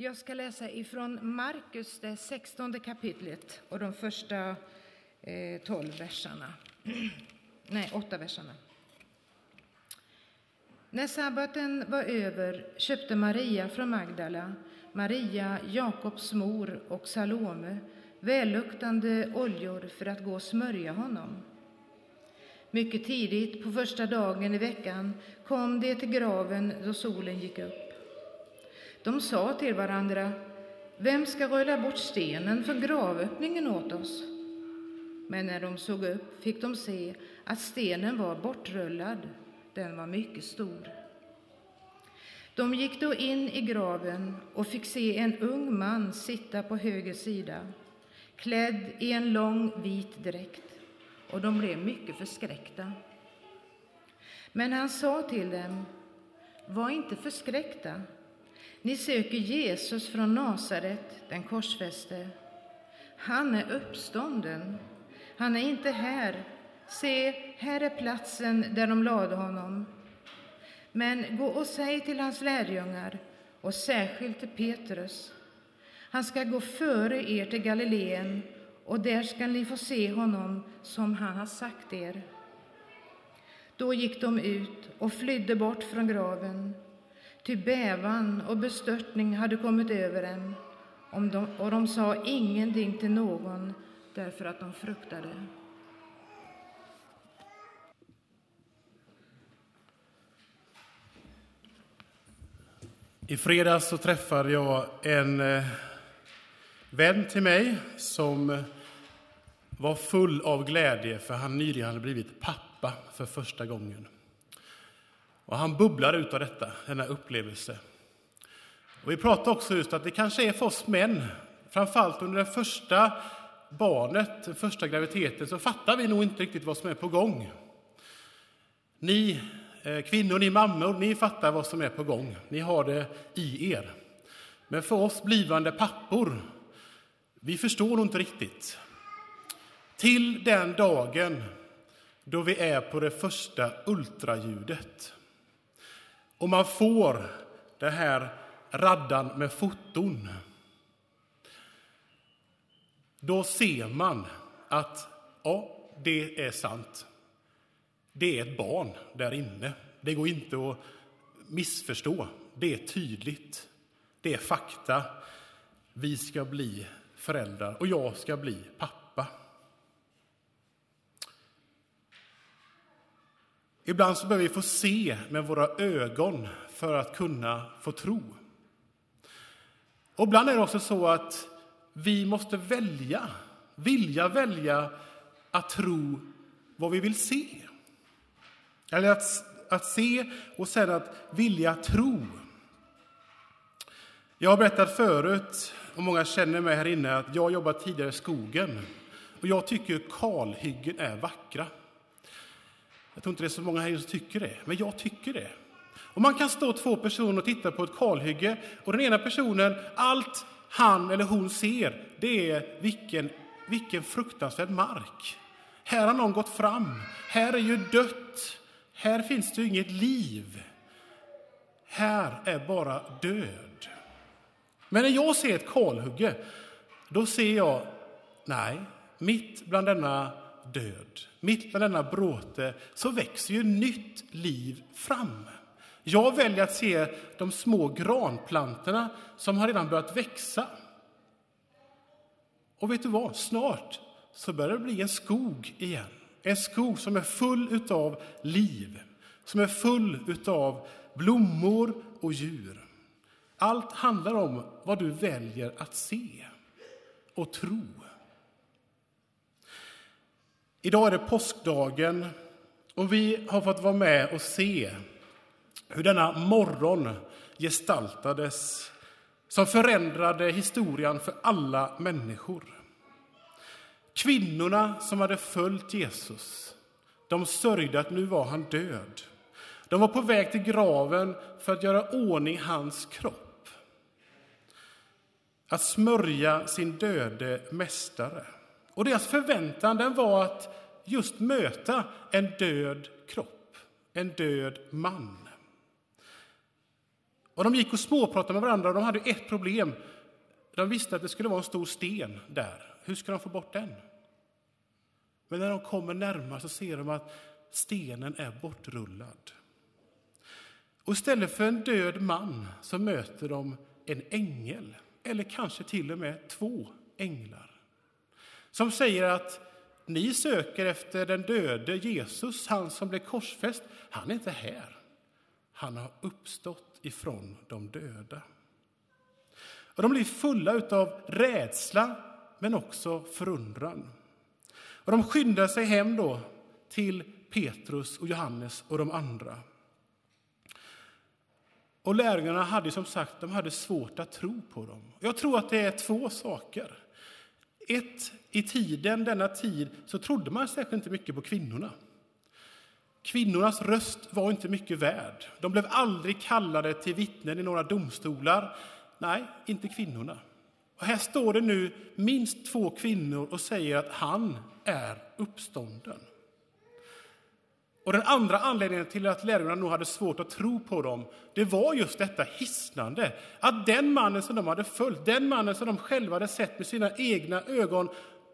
Jag ska läsa ifrån Markus, det 16 kapitlet och de första eh, 12 verserna. Nej, åtta verserna. När sabbaten var över köpte Maria från Magdala, Maria, Jakobs mor och Salome välluktande oljor för att gå och smörja honom. Mycket tidigt på första dagen i veckan kom de till graven då solen gick upp. De sa till varandra, vem ska rulla bort stenen för gravöppningen åt oss? Men när de såg upp fick de se att stenen var bortrullad, den var mycket stor. De gick då in i graven och fick se en ung man sitta på höger sida, klädd i en lång vit dräkt, och de blev mycket förskräckta. Men han sa till dem, var inte förskräckta. Ni söker Jesus från Nasaret, den korsfäste. Han är uppstånden. Han är inte här. Se, här är platsen där de lade honom. Men gå och säg till hans lärjungar, och särskilt till Petrus, han ska gå före er till Galileen, och där skall ni få se honom som han har sagt er. Då gick de ut och flydde bort från graven, ty bävan och bestörtning hade kommit över dem, och de sa ingenting till någon därför att de fruktade. I fredags så träffade jag en eh, vän till mig som var full av glädje för han nyligen hade blivit pappa för första gången. Och han bubblar ut av detta, denna upplevelse. Och vi pratade också just att det kanske är för oss män, framförallt under det första barnet, den första graviditeten, så fattar vi nog inte riktigt vad som är på gång. Ni eh, kvinnor, ni mammor, ni fattar vad som är på gång. Ni har det i er. Men för oss blivande pappor, vi förstår nog inte riktigt. Till den dagen då vi är på det första ultraljudet. Och man får den här raddan med foton. Då ser man att ja, det är sant. Det är ett barn där inne. Det går inte att missförstå. Det är tydligt. Det är fakta. Vi ska bli föräldrar och jag ska bli pappa. Ibland så behöver vi få se med våra ögon för att kunna få tro. Och ibland är det också så att vi måste välja, vilja välja att tro vad vi vill se. Eller att, att se och sen att vilja tro. Jag har berättat förut, och många känner mig här inne, att jag jobbat tidigare i skogen. Och jag tycker kalhyggen är vackra. Jag tror inte det är så många här som tycker det, men jag tycker det. Och man kan stå två personer och titta på ett kalhygge och den ena personen, allt han eller hon ser, det är vilken, vilken fruktansvärd mark. Här har någon gått fram. Här är ju dött. Här finns det inget liv. Här är bara död. Men när jag ser ett kalhygge, då ser jag, nej, mitt bland denna död, mitt bland denna bråte, så växer ju nytt liv fram. Jag väljer att se de små granplantorna som har redan börjat växa. Och vet du vad? Snart så börjar det bli en skog igen. En skog som är full av liv, som är full av blommor och djur. Allt handlar om vad du väljer att se och tro. Idag är det påskdagen och vi har fått vara med och se hur denna morgon gestaltades som förändrade historien för alla människor. Kvinnorna som hade följt Jesus de sörjde att nu var han död. De var på väg till graven för att göra ordning hans kropp. Att smörja sin döde mästare. Och deras förväntan den var att just möta en död kropp, en död man. Och de gick och småpratade med varandra och de hade ett problem. De visste att det skulle vara en stor sten där. Hur ska de få bort den? Men när de kommer närmare så ser de att stenen är bortrullad. Och istället för en död man så möter de en ängel, eller kanske till och med två änglar, som säger att ni söker efter den döde Jesus, han som blev korsfäst. Han är inte här. Han har uppstått ifrån de döda. Och de blir fulla av rädsla, men också förundran. Och de skyndar sig hem då till Petrus och Johannes och de andra. Och lärjungarna hade som sagt de hade svårt att tro på dem. Jag tror att det är två saker. Ett, i tiden, denna tid, så trodde man särskilt inte mycket på kvinnorna. Kvinnornas röst var inte mycket värd. De blev aldrig kallade till vittnen i några domstolar. Nej, inte kvinnorna. Och här står det nu minst två kvinnor och säger att han är uppstånden. Och den andra anledningen till att lärjungarna nog hade svårt att tro på dem, det var just detta hisnande. Att den mannen som de hade följt, den mannen som de själva hade sett med sina egna ögon,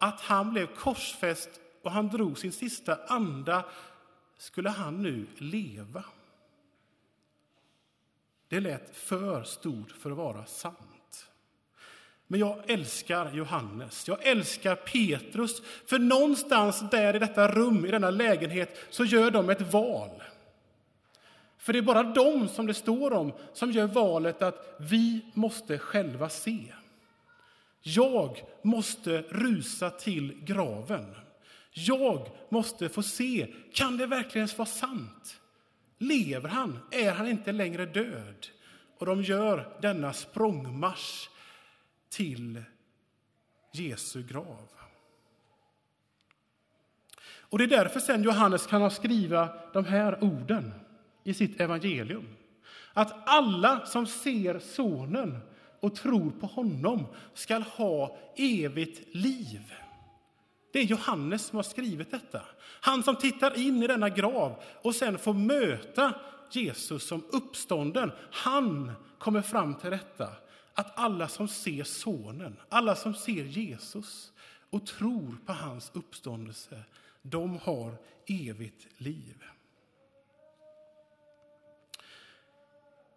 att han blev korsfäst och han drog sin sista anda, skulle han nu leva. Det lät för stort för att vara sant. Men jag älskar Johannes, jag älskar Petrus. För någonstans där i detta rum, i denna lägenhet, så gör de ett val. För det är bara de som det står om som gör valet att vi måste själva se. Jag måste rusa till graven. Jag måste få se, kan det verkligen vara sant? Lever han? Är han inte längre död? Och de gör denna språngmarsch till Jesu grav. Och Det är därför sen Johannes kan skriva de här orden i sitt evangelium. Att alla som ser Sonen och tror på honom skall ha evigt liv. Det är Johannes som har skrivit detta. Han som tittar in i denna grav och sen får möta Jesus som uppstånden. Han kommer fram till detta att alla som ser Sonen, alla som ser Jesus och tror på hans uppståndelse, de har evigt liv.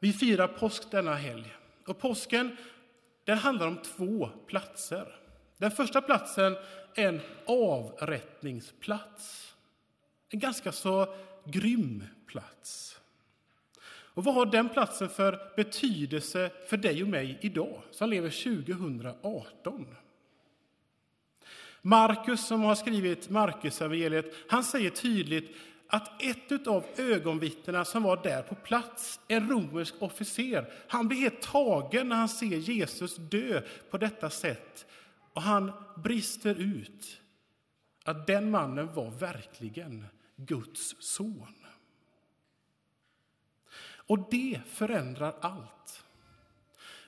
Vi firar påsk denna helg. Och påsken den handlar om två platser. Den första platsen är en avrättningsplats. En ganska så grym plats. Och vad har den platsen för betydelse för dig och mig idag, som lever 2018? Markus, som har skrivit Markusevangeliet, han säger tydligt att ett av ögonvittnena som var där på plats, en romersk officer, han blir helt tagen när han ser Jesus dö på detta sätt. Och han brister ut att den mannen var verkligen Guds son. Och det förändrar allt.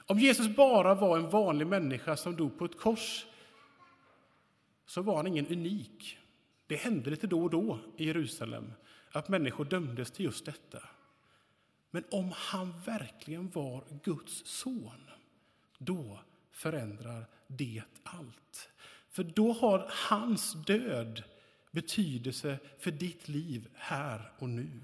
Om Jesus bara var en vanlig människa som dog på ett kors så var han ingen unik. Det hände lite då och då i Jerusalem att människor dömdes till just detta. Men om han verkligen var Guds son, då förändrar det allt. För då har hans död betydelse för ditt liv här och nu.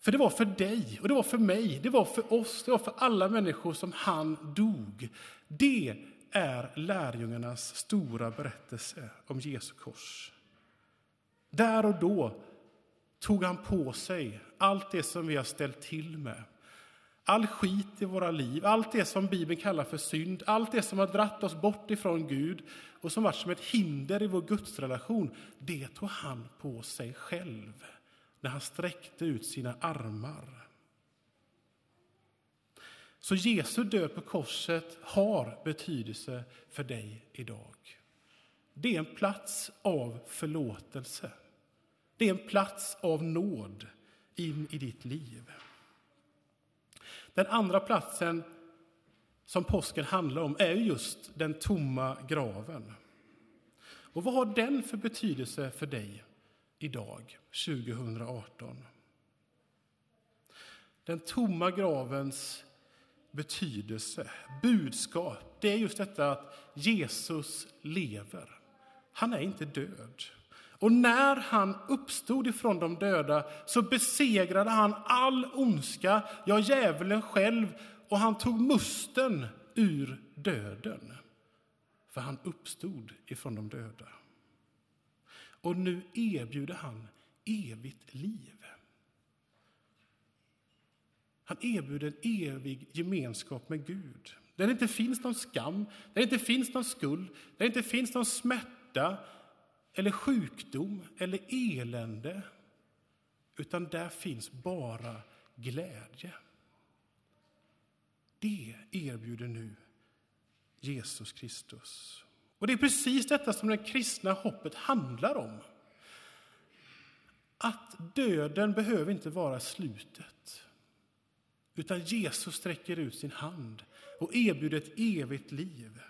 För det var för dig, och det var för mig, det var för oss, det var för alla människor som han dog. Det är lärjungarnas stora berättelse om Jesu kors. Där och då tog han på sig allt det som vi har ställt till med. All skit i våra liv, allt det som Bibeln kallar för synd, allt det som har dratt oss bort ifrån Gud och som varit som ett hinder i vår gudsrelation, det tog han på sig själv när han sträckte ut sina armar. Så Jesu död på korset har betydelse för dig idag. Det är en plats av förlåtelse. Det är en plats av nåd in i ditt liv. Den andra platsen som påsken handlar om är just den tomma graven. Och vad har den för betydelse för dig idag, 2018? Den tomma gravens betydelse, budskap, det är just detta att Jesus lever. Han är inte död. Och när han uppstod ifrån de döda så besegrade han all ondska, ja, djävulen själv, och han tog musten ur döden. För han uppstod ifrån de döda. Och nu erbjuder han evigt liv. Han erbjuder en evig gemenskap med Gud. Där det inte finns någon skam, där det inte finns någon skuld, där det inte finns någon smärta eller sjukdom eller elände. Utan där finns bara glädje. Det erbjuder nu Jesus Kristus. Och det är precis detta som det kristna hoppet handlar om. Att döden behöver inte vara slutet. Utan Jesus sträcker ut sin hand och erbjuder ett evigt liv.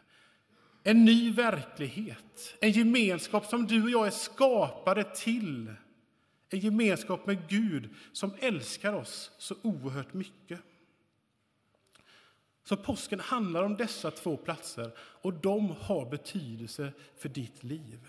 En ny verklighet, en gemenskap som du och jag är skapade till. En gemenskap med Gud som älskar oss så oerhört mycket. Så påsken handlar om dessa två platser och de har betydelse för ditt liv.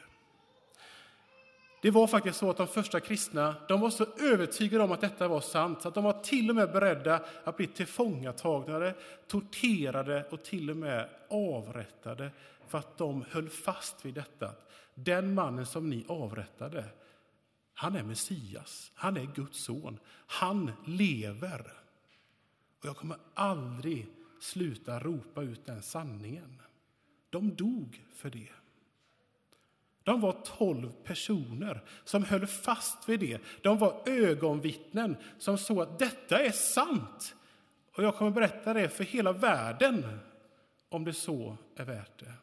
Det var faktiskt så att de första kristna de var så övertygade om att detta var sant att de var till och med beredda att bli tillfångatagna, torterade och till och med avrättade för att de höll fast vid detta. Den mannen som ni avrättade, han är Messias, han är Guds son, han lever. Och jag kommer aldrig sluta ropa ut den sanningen. De dog för det. De var tolv personer som höll fast vid det. De var ögonvittnen som såg att detta är sant. Och jag kommer berätta det för hela världen om det så är värt det.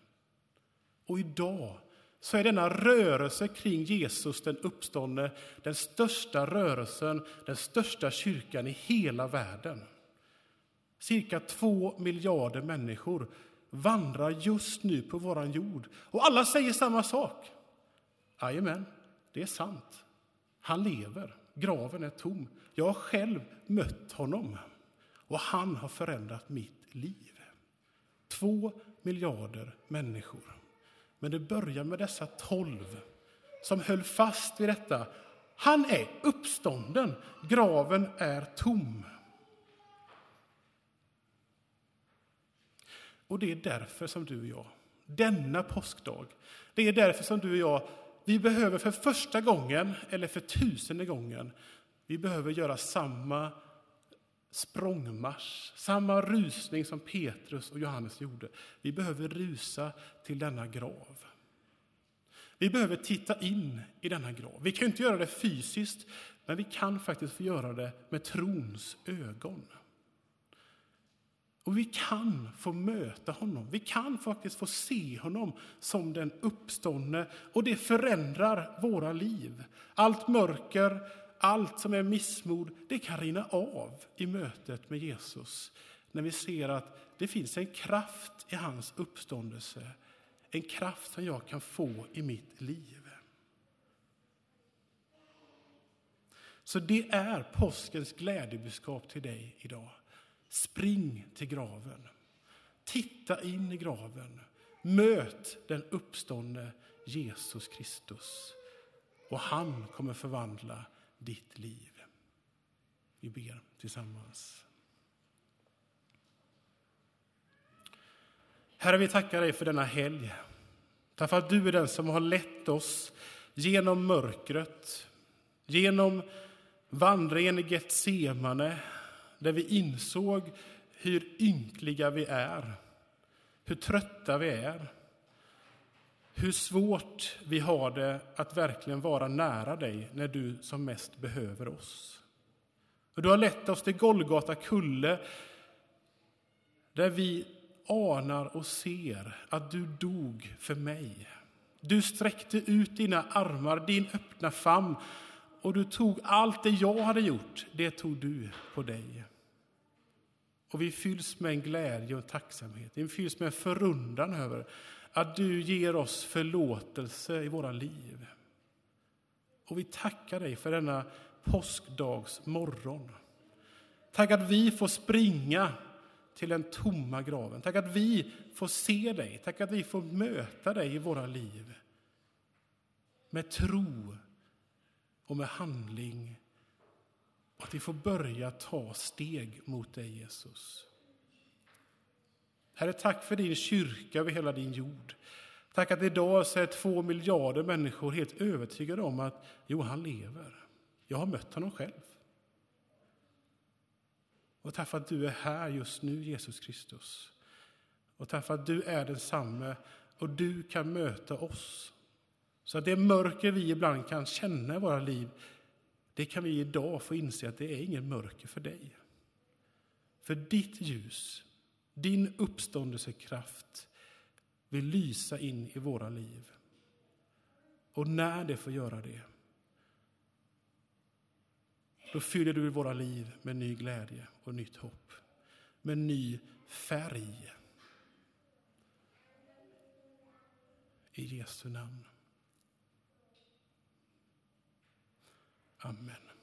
Och idag så är denna rörelse kring Jesus den uppståndne den största rörelsen, den största kyrkan i hela världen. Cirka två miljarder människor vandrar just nu på vår jord. Och alla säger samma sak. Jajamän, det är sant. Han lever. Graven är tom. Jag har själv mött honom och han har förändrat mitt liv. Två miljarder människor. Men det börjar med dessa tolv som höll fast vid detta. Han är uppstånden. Graven är tom. Och det är därför som du och jag, denna påskdag, det är därför som du och jag, vi behöver för första gången, eller för tusende gången, vi behöver göra samma språngmarsch, samma rusning som Petrus och Johannes gjorde. Vi behöver rusa till denna grav. Vi behöver titta in i denna grav. Vi kan inte göra det fysiskt, men vi kan faktiskt få göra det med trons ögon. Och vi kan få möta honom. Vi kan faktiskt få se honom som den uppståndne och det förändrar våra liv. Allt mörker, allt som är missmod, det kan rinna av i mötet med Jesus när vi ser att det finns en kraft i hans uppståndelse. En kraft som jag kan få i mitt liv. Så det är påskens glädjebudskap till dig idag. Spring till graven. Titta in i graven. Möt den uppståndne Jesus Kristus. Och han kommer förvandla ditt liv. Vi ber tillsammans. Herre, vi tackar dig för denna helg. Därför att du är den som har lett oss genom mörkret, genom vandringen i Getsemane, där vi insåg hur ynkliga vi är, hur trötta vi är, hur svårt vi har det att verkligen vara nära dig när du som mest behöver oss. Och du har lett oss till Golgata kulle där vi anar och ser att du dog för mig. Du sträckte ut dina armar, din öppna famn och du tog allt det jag hade gjort, det tog du på dig. Och vi fylls med en glädje och tacksamhet. Vi fylls med en förundran över att du ger oss förlåtelse i våra liv. Och vi tackar dig för denna påskdags morgon. Tack att vi får springa till den tomma graven. Tack att vi får se dig. Tack att vi får möta dig i våra liv. Med tro och med handling. och Att vi får börja ta steg mot dig, Jesus. Herre, tack för din kyrka över hela din jord. Tack att idag så är två miljarder människor helt övertygade om att jo, han lever. Jag har mött honom själv. Och tack för att du är här just nu, Jesus Kristus. Och tack för att du är densamme och du kan möta oss. Så att det mörker vi ibland kan känna i våra liv, det kan vi idag få inse att det är ingen mörker för dig. För ditt ljus, din uppståndelsekraft vill lysa in i våra liv. Och när det får göra det, då fyller du våra liv med ny glädje och nytt hopp, med ny färg. I Jesu namn. Amen.